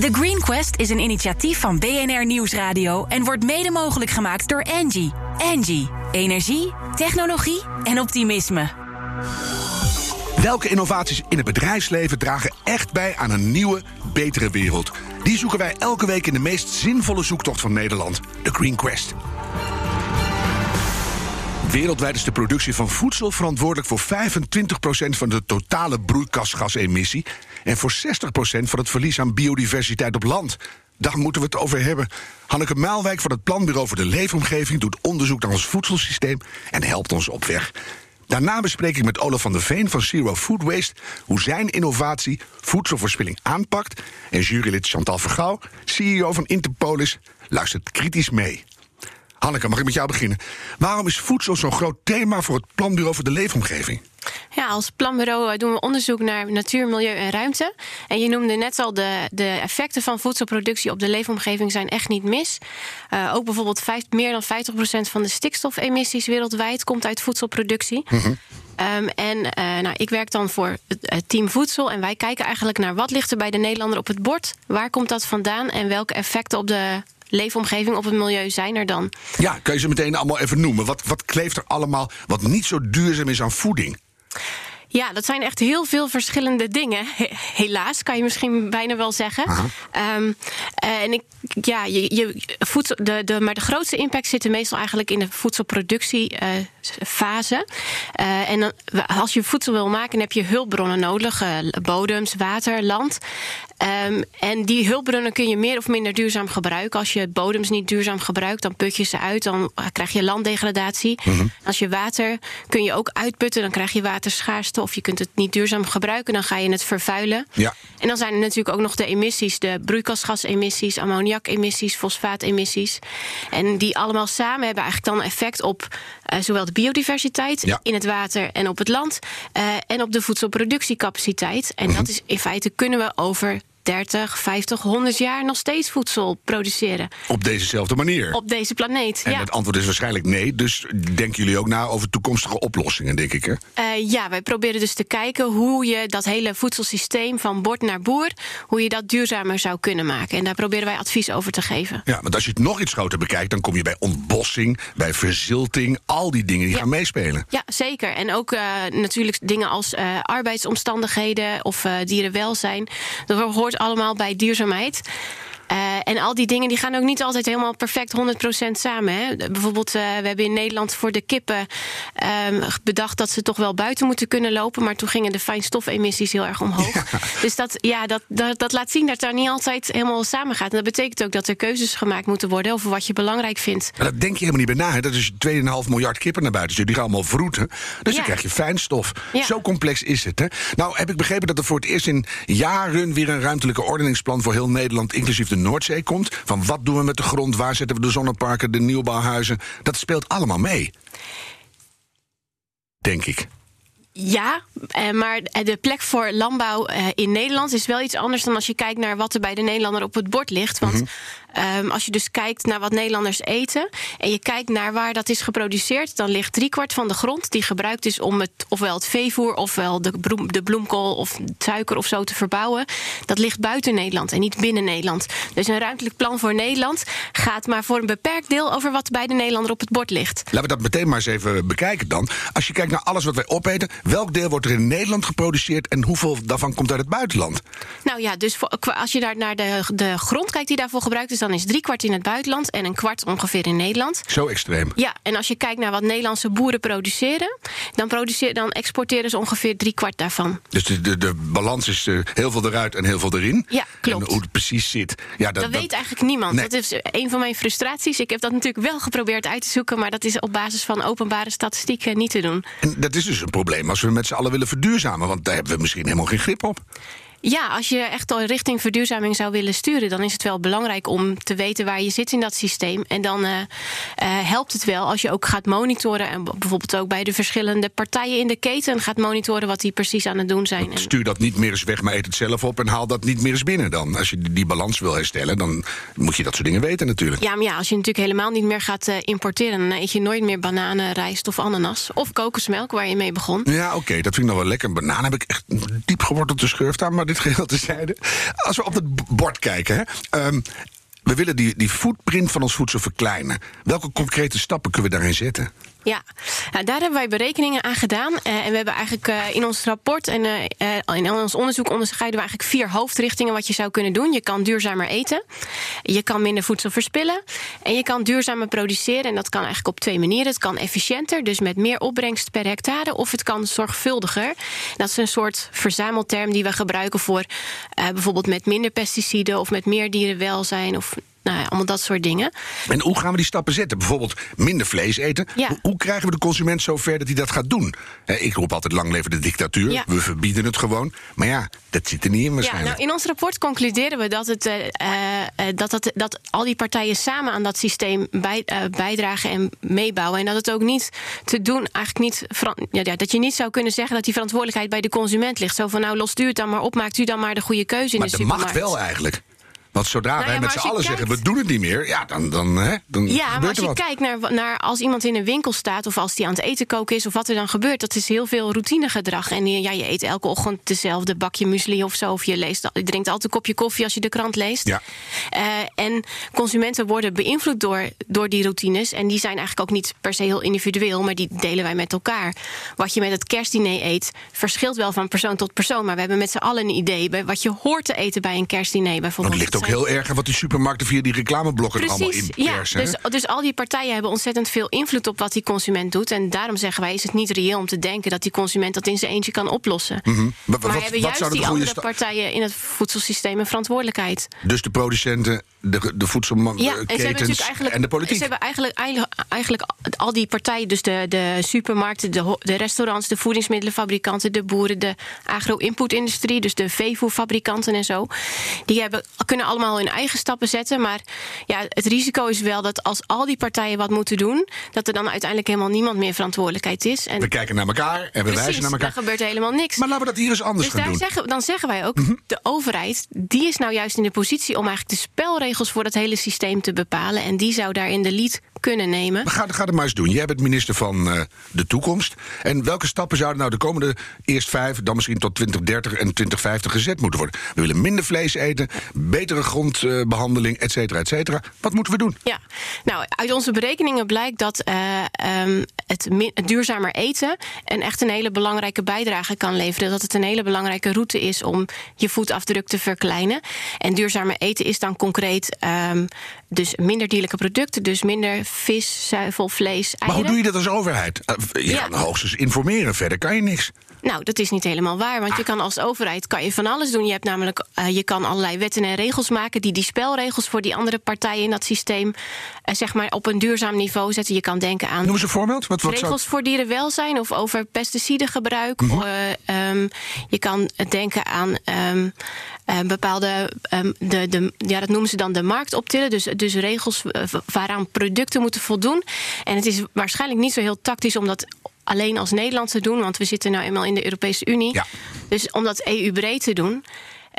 The Green Quest is een initiatief van BNR Nieuwsradio en wordt mede mogelijk gemaakt door Angie. Angie, energie, technologie en optimisme. Welke innovaties in het bedrijfsleven dragen echt bij aan een nieuwe, betere wereld? Die zoeken wij elke week in de meest zinvolle zoektocht van Nederland, de Green Quest. Wereldwijd is de productie van voedsel verantwoordelijk voor 25% van de totale broeikasgasemissie en voor 60% van het verlies aan biodiversiteit op land. Daar moeten we het over hebben. Hanneke Maalwijk van het Planbureau voor de Leefomgeving doet onderzoek naar ons voedselsysteem en helpt ons op weg. Daarna bespreek ik met Olaf van der Veen van Zero Food Waste hoe zijn innovatie voedselverspilling aanpakt. En jurylid Chantal Vergouw, CEO van Interpolis, luistert kritisch mee. Hanneke, mag ik met jou beginnen? Waarom is voedsel zo'n groot thema voor het Planbureau voor de Leefomgeving? Ja, als planbureau eh, doen we onderzoek naar natuur, milieu en ruimte. En je noemde net al, de, de effecten van voedselproductie op de leefomgeving zijn echt niet mis. Uh, ook bijvoorbeeld vijf, meer dan 50% van de stikstofemissies wereldwijd komt uit voedselproductie. Mm -hmm. Um, en uh, nou, ik werk dan voor het team voedsel. En wij kijken eigenlijk naar wat ligt er bij de Nederlander op het bord. Waar komt dat vandaan en welke effecten op de leefomgeving, op het milieu zijn er dan? Ja, kan je ze meteen allemaal even noemen? Wat, wat kleeft er allemaal wat niet zo duurzaam is aan voeding? Ja, dat zijn echt heel veel verschillende dingen. Helaas, kan je misschien bijna wel zeggen. Um, en ik, ja, je, je, voedsel, de, de, maar de grootste impact zit meestal eigenlijk in de voedselproductiefase. Uh, uh, en dan, als je voedsel wil maken, dan heb je hulpbronnen nodig: uh, bodems, water, land. Um, en die hulpbronnen kun je meer of minder duurzaam gebruiken. Als je bodems niet duurzaam gebruikt, dan put je ze uit. Dan krijg je landdegradatie. Mm -hmm. Als je water kun je ook uitputten, dan krijg je waterschaarste. Of je kunt het niet duurzaam gebruiken, dan ga je het vervuilen. Ja. En dan zijn er natuurlijk ook nog de emissies: de broeikasgasemissies, ammoniakemissies, fosfaatemissies. En die allemaal samen hebben eigenlijk dan effect op uh, zowel de biodiversiteit ja. in het water en op het land. Uh, en op de voedselproductiecapaciteit. En Mhm. mm -hmm. dat is in feite kunnen we over 30, 50, 100 jaar nog steeds voedsel produceren. Op dezezelfde manier. Op deze planeet. En ja. het antwoord is waarschijnlijk nee. Dus denken jullie ook na over toekomstige oplossingen, denk ik. Hè? Uh, ja, wij proberen dus te kijken hoe je dat hele voedselsysteem van bord naar boer, hoe je dat duurzamer zou kunnen maken. En daar proberen wij advies over te geven. Ja, want als je het nog iets groter bekijkt, dan kom je bij ontbossing, bij verzilting, al die dingen die ja. gaan meespelen. Ja, zeker. En ook uh, natuurlijk dingen als uh, arbeidsomstandigheden of dierenwelzijn. Dat hoort allemaal bij duurzaamheid. Uh, en al die dingen die gaan ook niet altijd helemaal perfect 100% samen. Hè. Bijvoorbeeld, uh, we hebben in Nederland voor de kippen um, bedacht dat ze toch wel buiten moeten kunnen lopen. Maar toen gingen de fijnstofemissies heel erg omhoog. Ja. Dus dat, ja, dat, dat, dat, laat zien dat daar niet altijd helemaal samen gaat. En dat betekent ook dat er keuzes gemaakt moeten worden over wat je belangrijk vindt. Maar dat denk je helemaal niet bij na. Hè? Dat is 2,5 miljard kippen naar buiten. Dus die gaan allemaal vroeten. Dus ja. dan krijg je fijnstof. Ja. Zo complex is het. Hè? Nou heb ik begrepen dat er voor het eerst in jaren weer een ruimtelijke ordeningsplan voor heel Nederland, inclusief de Noordzee komt. Van wat doen we met de grond, waar zetten we de zonneparken, de nieuwbouwhuizen. Dat speelt allemaal mee. Denk ik. Ja, maar de plek voor landbouw in Nederland is wel iets anders dan als je kijkt naar wat er bij de Nederlander op het bord ligt. Want -hmm. Um, als je dus kijkt naar wat Nederlanders eten en je kijkt naar waar dat is geproduceerd, dan ligt driekwart van de grond die gebruikt is om het, ofwel het veevoer ofwel de, bloem, de bloemkool of suiker of zo te verbouwen. Dat ligt buiten Nederland en niet binnen Nederland. Dus een ruimtelijk plan voor Nederland gaat maar voor een beperkt deel over wat bij de Nederlander op het bord ligt. Laten we dat meteen maar eens even bekijken dan. Als je kijkt naar alles wat wij opeten, welk deel wordt er in Nederland geproduceerd en hoeveel daarvan komt uit het buitenland? Nou ja, dus voor, als je daar naar de, de grond kijkt die daarvoor gebruikt is, dan is drie kwart in het buitenland en een kwart ongeveer in Nederland. Zo extreem. Ja, en als je kijkt naar wat Nederlandse boeren produceren, dan, produceer, dan exporteren ze ongeveer drie kwart daarvan. Dus de, de, de balans is uh, heel veel eruit en heel veel erin. Ja, klopt. En hoe het precies zit. Ja, dat, dat, dat weet eigenlijk niemand. Nee. Dat is een van mijn frustraties. Ik heb dat natuurlijk wel geprobeerd uit te zoeken, maar dat is op basis van openbare statistieken niet te doen. En dat is dus een probleem als we met z'n allen willen verduurzamen, want daar hebben we misschien helemaal geen grip op. Ja, als je echt al richting verduurzaming zou willen sturen, dan is het wel belangrijk om te weten waar je zit in dat systeem. En dan uh, uh, helpt het wel als je ook gaat monitoren. En bijvoorbeeld ook bij de verschillende partijen in de keten gaat monitoren wat die precies aan het doen zijn. Stuur dat niet meer eens weg, maar eet het zelf op en haal dat niet meer eens binnen dan. Als je die balans wil herstellen, dan moet je dat soort dingen weten natuurlijk. Ja, maar ja, als je natuurlijk helemaal niet meer gaat uh, importeren, dan eet je nooit meer bananen, rijst of ananas. Of kokosmelk, waar je mee begon. Ja, oké, okay, dat vind ik nog wel lekker. Banaan heb ik echt diep gewortelde schurft aan, maar Als we op het bord kijken, hè, um, we willen die, die footprint van ons voedsel verkleinen. Welke concrete stappen kunnen we daarin zetten? Ja, nou, daar hebben wij berekeningen aan gedaan. Uh, en we hebben eigenlijk uh, in ons rapport en uh, in ons onderzoek onderscheiden we eigenlijk vier hoofdrichtingen wat je zou kunnen doen. Je kan duurzamer eten, je kan minder voedsel verspillen en je kan duurzamer produceren. En dat kan eigenlijk op twee manieren. Het kan efficiënter, dus met meer opbrengst per hectare, of het kan zorgvuldiger. Dat is een soort verzamelterm die we gebruiken voor bijvoorbeeld met minder pesticiden of met meer dierenwelzijn of nou ja, allemaal dat soort dingen. En hoe gaan we die stappen zetten? Bijvoorbeeld minder vlees eten. Ja. Hoe, krijgen we de consument zover dat hij dat gaat doen? ik roep altijd lang leven de dictatuur. Ja. We verbieden het gewoon. Maar ja, dat zit er niet in waarschijnlijk. Ja, nou, in ons rapport concluderen we dat, het, uh, dat, dat, dat al die partijen samen aan dat systeem bij, uh, bijdragen en meebouwen. En dat het ook niet te doen, eigenlijk niet. Ja, dat je niet zou kunnen zeggen dat die verantwoordelijkheid bij de consument ligt. Zo van nou, lost u het dan maar op, maakt u dan maar de goede keuze in maar de supermarkt. Maar dat mag wel eigenlijk. Want zodra nou wij met z'n allen zeggen, we doen het niet meer... ja, dan, dan, hè, dan Ja, maar als je kijkt naar, naar als iemand in een winkel staat... of als die aan het eten koken is of wat er dan gebeurt... dat is heel veel routinegedrag. En ja, je eet elke ochtend dezelfde bakje muesli of zo... of je, leest, je drinkt altijd een kopje koffie als je de krant leest. Ja. Uh, en consumenten worden beïnvloed door, door die routines... en die zijn eigenlijk ook niet per se heel individueel... maar die delen wij met elkaar. Wat je met het kerstdiner eet verschilt wel van persoon tot persoon... maar we hebben met z'n allen een idee... bij wat je hoort te eten bij een kerstdiner bijvoorbeeld heel erg wat die supermarkten via die reclameblokken Precies, allemaal inpersen. Ja, dus, dus al die partijen hebben ontzettend veel invloed op wat die consument doet. En daarom zeggen wij, is het niet reëel om te denken dat die consument dat in zijn eentje kan oplossen. Mm -hmm. Maar, maar wat, hebben wat juist die andere partijen in het voedselsysteem een verantwoordelijkheid. Dus de producenten, de, de voedselketens ja, en, en de politiek. Ze hebben eigenlijk, eigenlijk, al die partijen, dus de, de supermarkten, de, de restaurants, de voedingsmiddelenfabrikanten, de boeren, de agro-input-industrie, dus de veevoerfabrikanten en zo, die hebben, kunnen allemaal hun eigen stappen zetten. Maar ja, het risico is wel dat als al die partijen wat moeten doen, dat er dan uiteindelijk helemaal niemand meer verantwoordelijkheid is. En we kijken naar elkaar en we wijzen naar elkaar. Er gebeurt helemaal niks. Maar laten we dat hier eens anders dus gaan doen. Zeggen, dan zeggen wij ook, mhm. de overheid, die is nou juist in de positie om eigenlijk de spelregels voor dat hele systeem te bepalen. En die zou daar in de lead kunnen nemen. ga, ga het maar eens doen. Jij bent minister van uh, de toekomst. En welke stappen zouden nou de komende eerst vijf, dan misschien tot 2030 en 2050 gezet moeten worden? We willen minder vlees eten, betere grondbehandeling, et cetera, et cetera. Wat moeten we doen? Ja, nou, uit onze berekeningen blijkt dat uh, um, het, het, duurzamer eten een echt een hele belangrijke bijdrage kan leveren. Dat het een hele belangrijke route is om je voetafdruk te verkleinen. En duurzamer eten is dan concreet um, dus minder dierlijke producten, dus minder vis, zuivel, vlees, eieren. Maar hoe doe je dat als overheid? Eh, je ja. kan hoogstens informeren, verder kan je niks. Nou, dat is niet helemaal waar. Want je kan als overheid kan je van alles doen. Je hebt namelijk, uh, je kan allerlei wetten en regels maken die die spelregels voor die andere partijen in dat systeem uh, zeg maar op een duurzaam niveau zetten. Je kan denken aan. Noem eens een voorbeeld. Wat, wat regels zou... voor dierenwelzijn of over pesticidengebruik. Mm -hmm. uh, um, je kan denken aan. Um, uh, bepaalde, um, de, de, ja, dat noemen ze dan de markt optillen. Dus, dus regels waaraan producten moeten voldoen. En het is waarschijnlijk niet zo heel tactisch om dat alleen als Nederland te doen, want we zitten nou eenmaal in de Europese Unie. Ja. Dus om dat EU-breed te doen.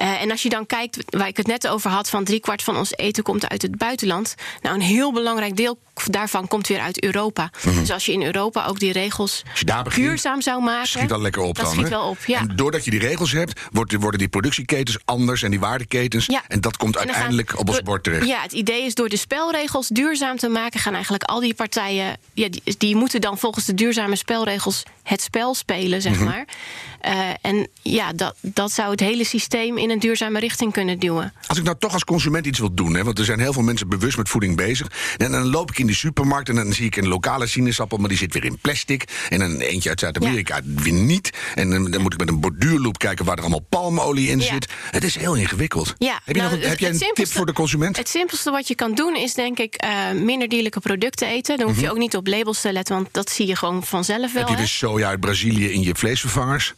Uh, en als je dan kijkt, waar ik het net over had, van driekwart van ons eten komt uit het buitenland. Nou, een heel belangrijk deel daarvan komt weer uit Europa. Mm. Dus als je in Europa ook die regels duurzaam zou maken. Schiet al lekker op dat dan. Schiet wel op, ja. En doordat je die regels hebt, worden die productieketens anders en die waardeketens. Ja. En dat komt uiteindelijk gaan, op ons bord terecht. Ja, het idee is door de spelregels duurzaam te maken, gaan eigenlijk al die partijen. Ja, die, die moeten dan volgens de duurzame spelregels het spel spelen, zeg mm -hmm. maar. Uh, en ja, dat, dat zou het hele systeem in een duurzame richting kunnen duwen. Als ik nou toch als consument iets wil doen, hè, want er zijn heel veel mensen bewust met voeding bezig. En dan loop ik in die supermarkt en dan zie ik een lokale sinaasappel, maar die zit weer in plastic. En een eentje uit Zuid-Amerika ja. weer niet. En dan, dan, moet ik met een borduurloop kijken waar er allemaal palmolie in ja. zit. Het is heel ingewikkeld. Ja, heb je, nou, nog, heb jij een tip voor de consument? Het simpelste wat je kan doen is denk ik uh, minder dierlijke producten eten. Dan hoef je mm -hmm. ook niet op labels te letten, want dat zie je gewoon vanzelf wel. Heb je hè? dus soja uit Brazilië in je vleesvervangers?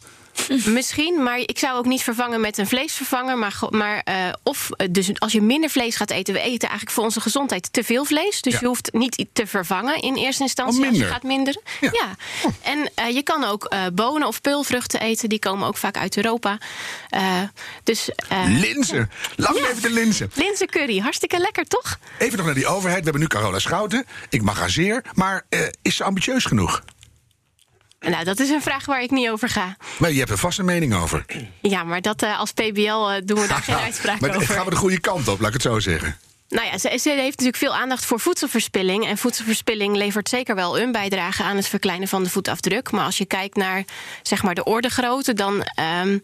Misschien, maar ik zou ook niet vervangen met een vleesvervanger. Maar, maar uh, of dus als je minder vlees gaat eten, we eten eigenlijk voor onze gezondheid te veel vlees. Dus ja. je hoeft niet te vervangen in eerste instantie als je gaat minderen. Ja. ja. Oh. En uh, je kan ook uh, bonen of peulvruchten eten. Die komen ook vaak uit Europa. dus, linzen. Lang ja. even de linzen. Linzencurry, hartstikke lekker toch? Even nog naar die overheid. We hebben nu Carola Schouten. Ik magazeer. Maar is ze ambitieus genoeg? Nou, dat is een vraag waar ik niet over ga. Maar je hebt er vast een mening over. Ja, maar dat, uh, als PBL uh, doen we daar geen uitspraak maar over. gaan we de goede kant op, laat ik het zo zeggen. Nou ja, ze, ze, heeft natuurlijk veel aandacht voor voedselverspilling. En voedselverspilling levert zeker wel een bijdrage aan het verkleinen van de voetafdruk. Maar als je kijkt naar zeg maar, de ordegrootte, dan. Um,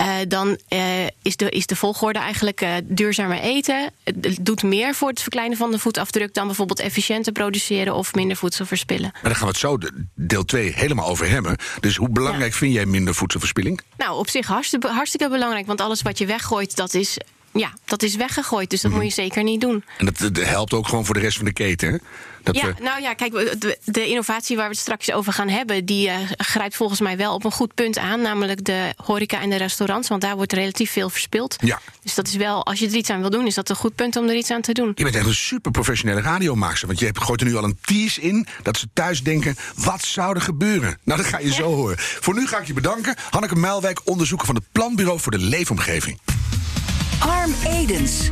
uh, dan uh, is, de, is de volgorde eigenlijk uh, duurzamer eten. Het doet meer voor het verkleinen van de voetafdruk dan bijvoorbeeld efficiënter produceren of minder voedsel verspillen. Maar daar gaan we het zo deel 2 helemaal over hebben. Dus hoe belangrijk ja. vind jij minder voedselverspilling? Nou, op zich hartstikke, hartstikke belangrijk. Want alles wat je weggooit, dat is ja, dat is weggegooid. Dus dat mm. moet je zeker niet doen. En dat, dat, helpt ook gewoon voor de rest van de keten. Hè? Dat ja, we... nou ja, kijk, de, de, innovatie waar we het straks over gaan hebben, die uh, grijpt volgens mij wel op een goed punt aan. Namelijk de horeca en de restaurants. Want daar wordt relatief veel verspild. Ja. Dus dat is wel, als je er iets aan wil doen, is dat een goed punt om er iets aan te doen. Je bent echt een super professionele radiomaakster. Want je gooit er nu al een tease in dat ze thuis denken: wat zou er gebeuren? Nou, dat ga je ja. zo horen. Voor nu ga ik je bedanken. Hanneke Muilwijk, onderzoeker van het Planbureau voor de Leefomgeving. Arm Edens.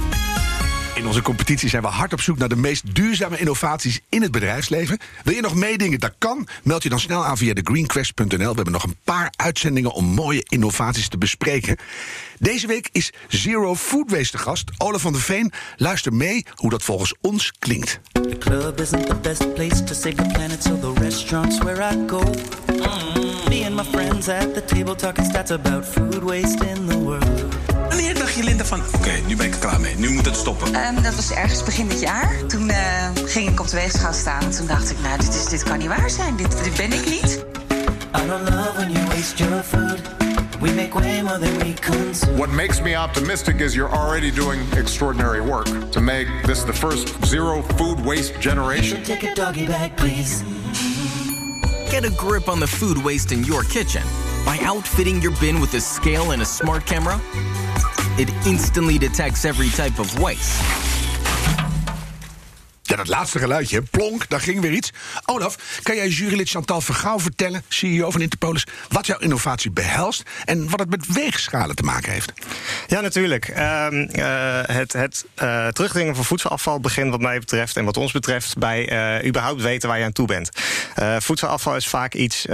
In onze competitie zijn we hard op zoek naar de meest duurzame innovaties in het bedrijfsleven. Wil je nog meedingen? Dat kan. Meld je dan snel aan via thegreenquest.nl. We hebben nog een paar uitzendingen om mooie innovaties te bespreken. Deze week is Zero Food Waste de gast. Olaf van der Veen. Luister mee hoe dat volgens ons klinkt. The club isn't the best place to save the planet, so the restaurant's where I go. Mm. Me and my friends at the table talking stats about food waste in the world. Wanneer dacht je, Linda, van oké, okay, nu ben ik er klaar mee. Nu moet het stoppen. Um, dat was ergens begin dit jaar. Toen uh, ging ik op de weegschaal staan. En toen dacht ik, nou, dit, is, dit kan niet waar zijn. Dit, dit ben ik niet. I don't love when you waste your food. We make way more than we consume. What makes me optimistic is you're already doing extraordinary work to make this the first zero food waste generation. Take a doggy bag, please. Get a grip on the food waste in your kitchen by outfitting your bin with a scale and a smart camera. It instantly detects every type of waste. Ja, dat laatste geluidje, plonk, daar ging weer iets. Olaf, kan jij jurylid Chantal Vergouw vertellen, CEO van Interpolis, wat jouw innovatie behelst en wat het met weegschalen te maken heeft? Ja, natuurlijk. Uh, uh, het het uh, terugdringen van voedselafval begint wat mij betreft en wat ons betreft bij uh, überhaupt weten waar je aan toe bent. voedselafval is vaak iets,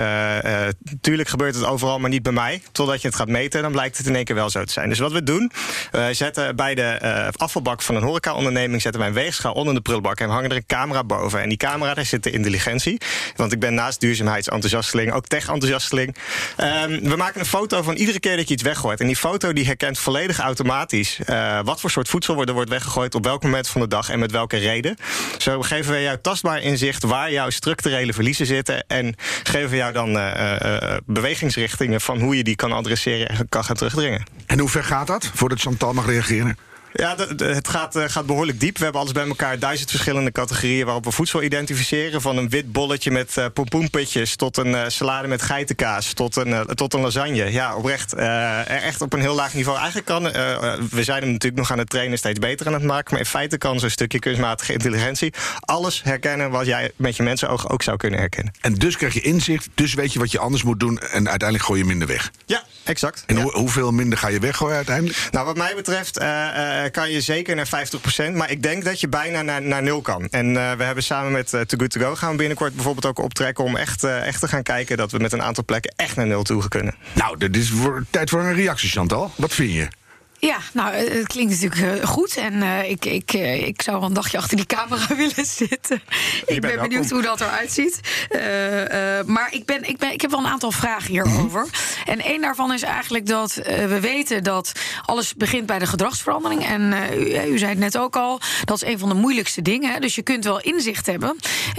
tuurlijk gebeurt het overal, maar niet bij mij. Totdat je het gaat meten, dan blijkt het in één keer wel zo te zijn. Dus wat we doen, we zetten bij de afvalbak van een horecaonderneming zetten wij een weegschaal onder de prullenbak en we hangen er een camera boven. En die camera, daar zit de intelligentie. Want ik ben naast duurzaamheidsenthousiasteling ook tech-enthousiasteling. Um, we maken een foto van iedere keer dat je iets weggooit. En die foto die herkent volledig automatisch uh, wat voor soort voedsel er wordt weggegooid, op welk moment van de dag en met welke reden. Zo geven we jou tastbaar inzicht waar jouw structurele verliezen zitten. En geven jou dan uh, uh, bewegingsrichtingen van hoe je die kan adresseren en kan gaan terugdringen. En hoe ver gaat dat voordat Chantal mag reageren? Ja, het gaat, uh, gaat behoorlijk diep. We hebben alles bij elkaar duizend verschillende categorieën waarop we voedsel identificeren. Van een wit bolletje met uh, pompoenpitjes tot een uh, salade met geitenkaas tot een, tot een lasagne. Ja, oprecht. echt op een heel laag niveau. Eigenlijk kan, we zijn hem natuurlijk nog aan het trainen, steeds beter aan het maken. Maar in feite kan zo'n stukje kunstmatige intelligentie alles herkennen wat jij met je mensenoog ook zou kunnen herkennen. En dus krijg je inzicht, dus weet je wat je anders moet doen en uiteindelijk gooi je minder weg. Ja, exact. En ja. hoe, hoeveel minder ga je weggooien uiteindelijk? Nou, wat mij betreft kan je zeker naar 50%. Maar ik denk dat je bijna naar, naar nul kan. En uh, we hebben samen met uh, Too Good To Go gaan we binnenkort bijvoorbeeld ook optrekken... om echt, echt te gaan kijken dat we met een aantal plekken echt naar nul toe kunnen. Nou, dit is tijd voor een reactie, Chantal. Wat vind je? Ja, nou, het klinkt natuurlijk uh, goed. En uh, ik, ik, uh, ik zou wel een dagje achter die camera willen zitten. ik ben benieuwd om. hoe dat eruit ziet. maar ik, ben, ik, ben, ik heb wel een aantal vragen hierover. Mm -hmm. En één daarvan is eigenlijk dat we weten dat alles begint bij de gedragsverandering. En u, u, zei het net ook al, dat is een van de moeilijkste dingen. Dus je kunt wel inzicht hebben.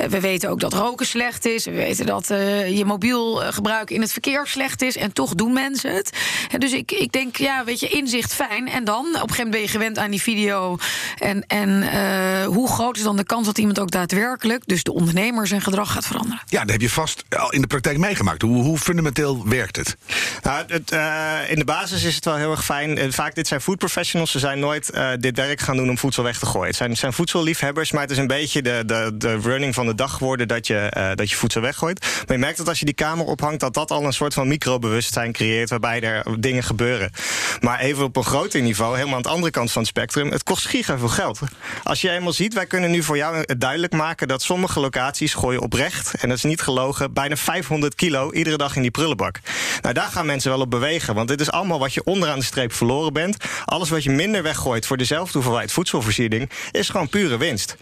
we weten ook dat roken slecht is. We weten dat je mobiel gebruik in het verkeer slecht is. En toch doen mensen het. dus ik, ik denk, ja, weet je, inzicht fijn. En dan, op een gegeven moment ben je gewend aan die video. En, en uh, hoe groot is dan de kans dat iemand ook daadwerkelijk, dus de ondernemer, zijn gedrag gaat veranderen? Ja, dat heb je vast al in de praktijk meegemaakt. Hoe, hoe fundamenteel werkt het? Nou, het uh, in de basis is het wel heel erg fijn. Vaak dit zijn food professionals. Ze zijn nooit uh, dit werk gaan doen om voedsel weg te gooien. Het zijn, het zijn voedselliefhebbers, maar het is een beetje de, de, de running van de dag geworden dat je, dat je voedsel weggooit. Maar je merkt dat als je die kamer ophangt, dat dat al een soort van microbewustzijn creëert waarbij er dingen gebeuren. Maar even op een groot groter niveau, helemaal aan de andere kant van het spectrum, het kost giga veel geld. Als je eenmaal ziet, wij kunnen nu voor jou duidelijk maken dat sommige locaties gooien oprecht, en dat is niet gelogen, bijna 500 kilo iedere dag in die prullenbak. Nou, daar gaan mensen wel op bewegen, want dit is allemaal wat je onderaan de streep verloren bent. Alles wat je minder weggooit voor dezelfde hoeveelheid voedselvoorziening, is gewoon pure winst.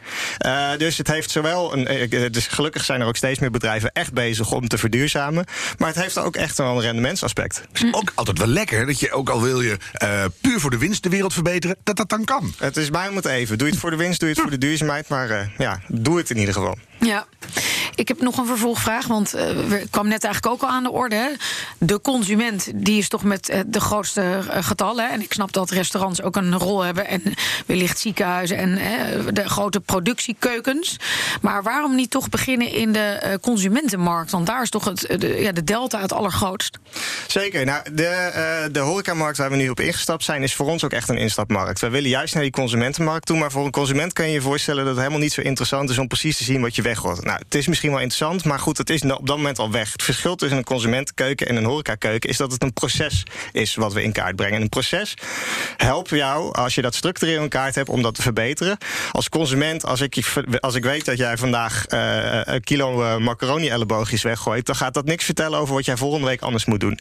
Uh, dus het heeft zowel een. Dus gelukkig zijn er ook steeds meer bedrijven echt bezig om te verduurzamen. Maar het heeft ook echt wel een rendementsaspect. Ook altijd wel lekker dat je, ook al wil je puur voor de winst de wereld verbeteren, dat dat dan kan. Het is mij om het even. Doe je het voor de winst, doe je het voor de duurzaamheid. Maar uh, ja, doe het in ieder geval. Ja, ik heb nog een vervolgvraag, want uh, we kwam net eigenlijk ook al aan de orde. Hè. De consument die is toch met uh, de grootste uh, getallen. En ik snap dat restaurants ook een rol hebben en wellicht ziekenhuizen en de grote productiekeukens. Maar waarom niet toch beginnen in de consumentenmarkt? Want daar is toch het, de, ja, de delta het allergrootst. Zeker. Nou, de, de horecamarkt waar we nu op ingestapt zijn, is voor ons ook echt een instapmarkt. We willen juist naar die consumentenmarkt toe, maar voor een consument kan je je voorstellen dat het helemaal niet zo interessant is om precies te zien wat je weggooit. Nou, het is misschien wel interessant, maar goed, het is op dat moment al weg. Het verschil tussen een consumentenkeuken en een horecakeuken is dat het een proces is wat we in kaart brengen. En een proces helpt jou, als je dat structureel in kaart hebt, om dat te verbeteren. Als consument, als ik, als ik weet dat jij vandaag uh, een kilo uh, macaroni-elleboogjes weggooit, dan gaat dat niks vertellen over wat jij volgende week anders moet doen.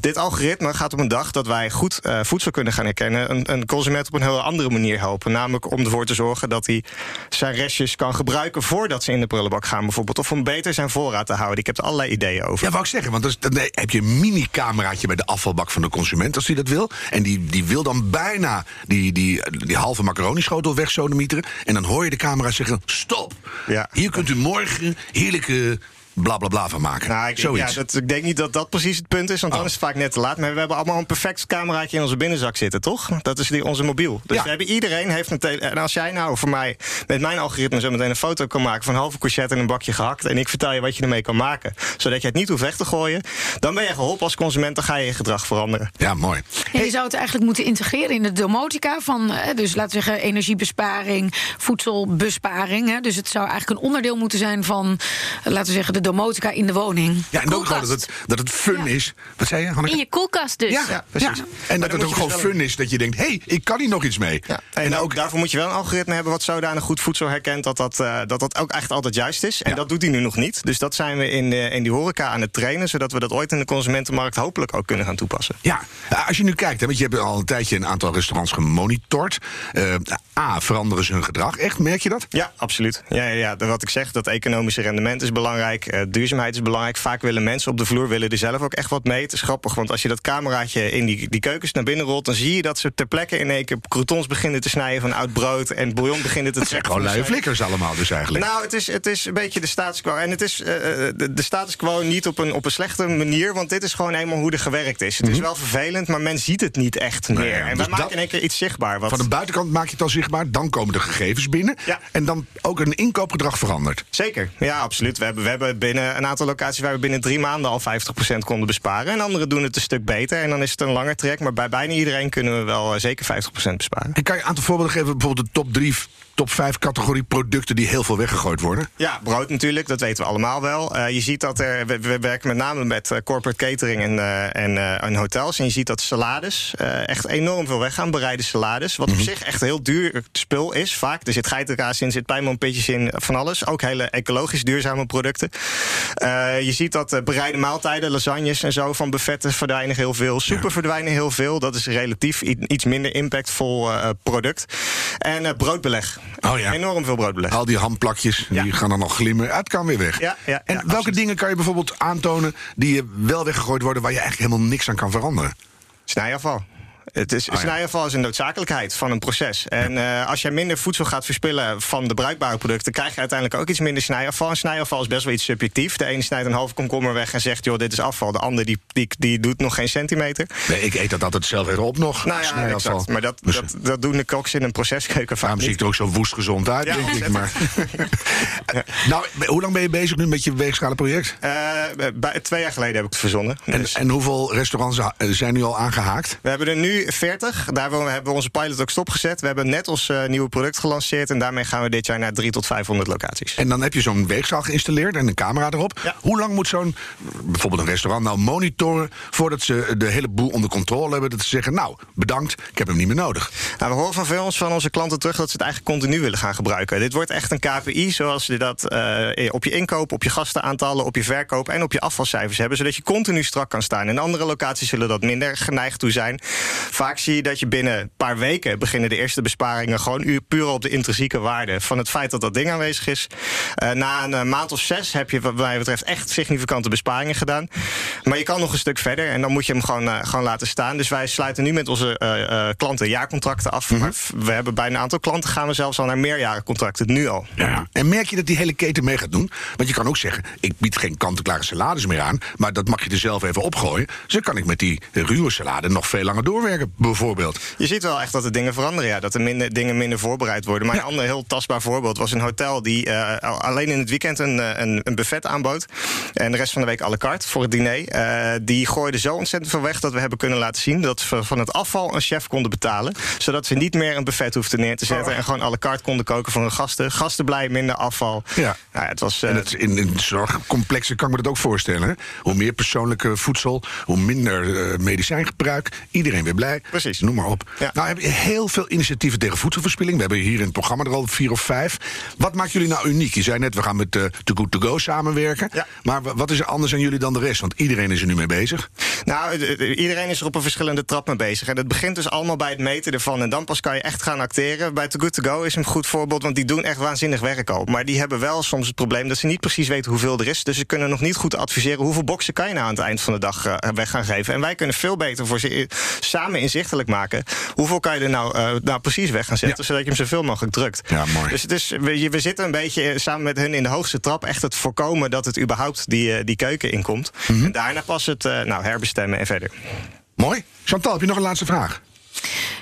Dit algoritme gaat op een dag dat wij goed uh, voedsel kunnen gaan herkennen, een, een, consument op een hele andere manier helpen. Namelijk om ervoor te zorgen dat hij zijn restjes kan gebruiken voordat ze in de prullenbak gaan, bijvoorbeeld. Of om beter zijn voorraad te houden. Ik heb er allerlei ideeën over. Ja, wou ik zeggen, want dan, dan heb je een mini-cameraatje bij de afvalbak van de consument, als die dat wil. En die, die wil dan bijna die, die, die halve macaroni-schotel wegsodemieteren. En dan hoor je de camera zeggen: stop. Ja. Hier kunt u morgen heerlijke bla bla bla van maken. Nou, ik, Zoiets. Ja, dat, ik denk niet dat dat precies het punt is, want Oh. dan is het vaak net te laat. Maar we hebben allemaal een perfect cameraatje in onze binnenzak zitten, toch? Dat is die, onze mobiel. Dus Ja. we hebben, iedereen heeft een tele En als jij nou voor mij met mijn algoritme zo meteen een foto kan maken van een halve courgette en een bakje gehakt. En ik vertel je wat je ermee kan maken, zodat je het niet hoeft weg te gooien. Dan ben je geholpen als consument, dan ga je je gedrag veranderen. Ja, mooi. Ja, je zou het eigenlijk moeten integreren in de domotica van, dus laten we zeggen, energiebesparing, voedselbesparing. Hè. Dus het zou eigenlijk een onderdeel moeten zijn van, laten we zeggen, de domotica in de woning. Ja, en ook gewoon dat het, dat het fun is. Wat zei je, Hanneke? In je koelkast dus. Ja, Ja, precies. ja. En dat het ook gewoon dus fun is dat je denkt: hé, hey, ik kan hier nog iets mee. Ja, en, ook daarvoor moet je wel een algoritme hebben wat zodanig goed voedsel herkent dat dat, eh, dat, dat ook echt altijd juist is. En Ja. dat doet hij nu nog niet. Dus dat zijn we in, eh, in die horeca aan het trainen, zodat we dat ooit in de consumentenmarkt hopelijk ook kunnen gaan toepassen. Ja, als je nu kijkt, hè, want je hebt al een tijdje een aantal restaurants gemonitord. Eh, A, veranderen ze hun gedrag? Echt, merk je dat? Ja, absoluut. Ja, ja, ja. Wat ik zeg, dat economische rendement is belangrijk. Eh, duurzaamheid is belangrijk. Vaak willen mensen op de vloer willen er zelf ook echt wat mee. Het is grappig, want als je dat cameraatje in die, die keukens naar binnen rolt... dan zie je dat ze ter plekke in één keer croutons beginnen te snijden van oud brood... en bouillon beginnen te trekken. gewoon luie flikkers allemaal dus eigenlijk. Nou, het is, het is een beetje de status quo. En het is eh, de, de status quo niet op een, op een slechte manier, want dit is gewoon eenmaal hoe er gewerkt is. Het is wel vervelend, maar men ziet het niet echt meer. Mhm. ja, en wij dus maken dat- in één keer iets zichtbaar. Wat Van de buitenkant maak je het al zichtbaar, dan komen de gegevens binnen. Ja. En dan ook een inkoopgedrag verandert. Zeker, ja, absoluut. We hebben, we hebben binnen een aantal locaties waar we binnen drie maanden al 50% konden besparen. En anderen doen het een stuk beter. En dan is het een langer trek. Maar bij bijna iedereen kunnen we wel eh, zeker 50% besparen. En kan je een aantal voorbeelden geven, bijvoorbeeld de top 3, top 5 categorie producten die heel veel weggegooid worden? Ja, brood natuurlijk, dat weten we allemaal wel. Eh, je ziet dat er, we, we werken met name met eh, corporate catering en, eh, en, en hotels. En je ziet dat salades echt enorm veel weggaan, bereide salades. Wat op zich echt heel duur spul is, vaak. Er zit geitenkaas in, er zit pijnmanpitjes in, van alles. Ook hele ecologisch duurzame producten. Je ziet dat bereide maaltijden, lasagnes en zo van buffetten verdwijnen heel veel. Soepen verdwijnen heel veel. Dat is relatief iets minder impactvol product. En broodbeleg. Oh ja. Enorm veel broodbeleg. Al die hamplakjes, die gaan dan nog glimmen. Ah, Het kan weer weg. Ja, ja, en welke absoluut. dingen kan je bijvoorbeeld aantonen die je wel weggegooid worden, waar je eigenlijk helemaal niks aan kan veranderen? Snijafval. Het is, Oh ja. Snijafval is een noodzakelijkheid van een proces. En eh, als jij minder voedsel gaat verspillen van de bruikbare producten, krijg je uiteindelijk ook iets minder snijafval. En snijafval is best wel iets subjectief. De ene snijdt een halve komkommer weg en zegt: joh, dit is afval. De ander die, die, die doet nog geen centimeter. Nee, ik eet dat altijd zelf weer op nog. Nou ja, snijafval. exact. Maar dat, Dus dat, dat doen de koks in een proceskeuken vaak Daarom zie niet. ik er ook zo woest gezond uit, Ja, denk ik. Maar. nou, hoe lang ben je bezig nu met je weegschalenproject? Eh, bij, twee jaar geleden heb ik het verzonnen. En, Dus en hoeveel restaurants eh, zijn nu al aangehaakt? we hebben er nu nu 40. Daar hebben we onze pilot ook stopgezet. We hebben net ons uh, nieuwe product gelanceerd. En daarmee gaan we dit jaar naar 3 tot 500 locaties. En dan heb je zo'n weegzaal geïnstalleerd en een camera erop. Hoe lang moet zo'n, bijvoorbeeld een restaurant, nou monitoren... voordat ze de hele boel onder controle hebben? Dat ze zeggen, nou, bedankt, ik heb hem niet meer nodig. Nou, we horen van veel van onze klanten terug dat ze het eigenlijk continu willen gaan gebruiken. Dit wordt echt een KPI zoals je dat uh, op je inkoop, op je gastenaantallen, op je verkoop en op je afvalcijfers hebben. Zodat je continu strak kan staan. In andere locaties zullen dat minder geneigd toe zijn. Vaak zie je dat je binnen een paar weken beginnen de eerste besparingen gewoon puur op de intrinsieke waarde van het feit dat dat ding aanwezig is. Uh, na een maand of zes heb je, wat mij betreft, echt significante besparingen gedaan. Maar je kan nog een stuk verder en dan moet je hem gewoon, uh, gewoon laten staan. Dus wij sluiten nu met onze uh, klanten jaarcontracten af. Mm -hmm. Maar we hebben bij een aantal klanten gaan we zelfs al naar meerjarencontracten, nu al. Ja. En merk je dat die hele keten mee gaat doen? Want je kan ook zeggen, ik bied geen kant-en-klare salades meer aan, maar dat mag je er zelf even opgooien. Dus dan kan ik met die ruwe salade nog veel langer doorwerken, bijvoorbeeld. Je ziet wel echt dat de dingen veranderen, ja. Dat er minder, dingen minder voorbereid worden. Maar een ander heel tastbaar voorbeeld was een hotel die uh, alleen in het weekend een, een, een, buffet aanbood. En de rest van de week à la carte voor het diner. Uh, die gooiden zo ontzettend veel weg dat we hebben kunnen laten zien dat we van het afval een chef konden betalen. Zodat ze niet meer een buffet hoefden neer te zetten. Oh. En gewoon à la carte konden koken voor hun gasten. Gasten blij, minder afval. Ja. Nou, het was, uh, en het, in, in zorgcomplexen kan ik me dat ook voorstellen. Hè? Hoe meer persoonlijke voedsel, hoe minder medicijngebruik. Iedereen weer blij. Precies. Noem maar op. Ja. Nou heb je heel veel initiatieven tegen voedselverspilling. We hebben hier in het programma er al vier of vijf. Wat maakt jullie nou uniek? Je zei net, we gaan met uh, Too Good To Go samenwerken. Ja. Maar wat is er anders aan jullie dan de rest? Want iedereen is er nu mee bezig. Nou, iedereen is er op een verschillende trap mee bezig. En het begint dus allemaal bij het meten ervan. En dan pas kan je echt gaan acteren. Bij Too Good To Go is een goed voorbeeld, want die doen echt waanzinnig werk al. Maar die hebben wel soms het probleem dat ze niet precies weten hoeveel er is. Dus ze kunnen nog niet goed adviseren hoeveel boxen kan je nou aan het eind van de dag uh, weg gaan geven. En wij kunnen veel beter voor ze samen inzichtelijk maken. Hoeveel kan je er nou, uh, nou precies weg gaan zetten, ja. zodat je hem zoveel mogelijk drukt. Ja, mooi. Dus we, we, zitten een beetje samen met hun in de hoogste trap. Echt het voorkomen dat het überhaupt die, uh, die keuken inkomt. Mm -hmm. En daarna pas het nou, herbestemmen en verder. Mooi. Chantal, heb je nog een laatste vraag?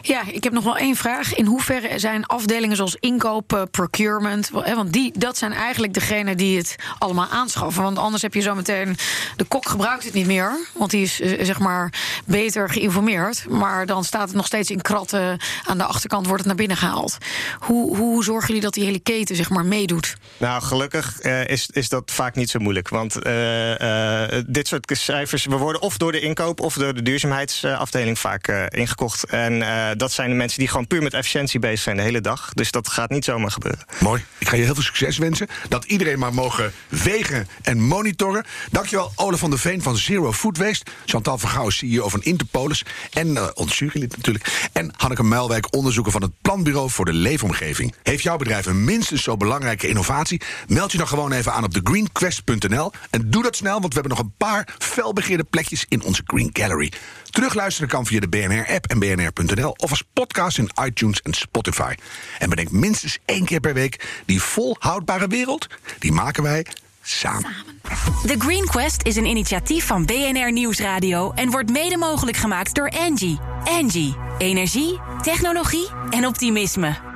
Ja, ik heb nog wel één vraag. In hoeverre zijn afdelingen zoals inkoop, uh, procurement... want die, dat zijn eigenlijk degenen die het allemaal aanschaffen. Want anders heb je zo meteen... de kok gebruikt het niet meer, want die is uh, zeg maar beter geïnformeerd. Maar dan staat het nog steeds in kratten. Aan de achterkant wordt het naar binnen gehaald. Hoe, hoe zorgen jullie dat die hele keten zeg maar meedoet? Nou, gelukkig uh, is, is dat vaak niet zo moeilijk. Want dit soort cijfers... we worden of door de inkoop of door de duurzaamheidsafdeling vaak ingekocht... En dat zijn de mensen die gewoon puur met efficiëntie bezig zijn de hele dag. Dus dat gaat niet zomaar gebeuren. Mooi. Ik ga je heel veel succes wensen. Dat iedereen maar mogen wegen en monitoren. Dankjewel Ole van der Veen van Zero Food Waste. Chantal Vergouwen, CEO van Interpolis. En uh, ons jurylid natuurlijk. En Hanneke Muilwijk, onderzoeker van het Planbureau voor de Leefomgeving. Heeft jouw bedrijf een minstens zo belangrijke innovatie? Meld je dan gewoon even aan op thegreenquest.nl. En doe dat snel, want we hebben nog een paar felbegeerde plekjes in onze Green Gallery. Terugluisteren kan via de BNR-app en bnr.nl of als podcast in iTunes en Spotify. En bedenk minstens één keer per week die volhoudbare wereld, die maken wij samen. The Green Quest is een initiatief van BNR Nieuwsradio en wordt mede mogelijk gemaakt door Engie. Engie, energie, technologie en optimisme.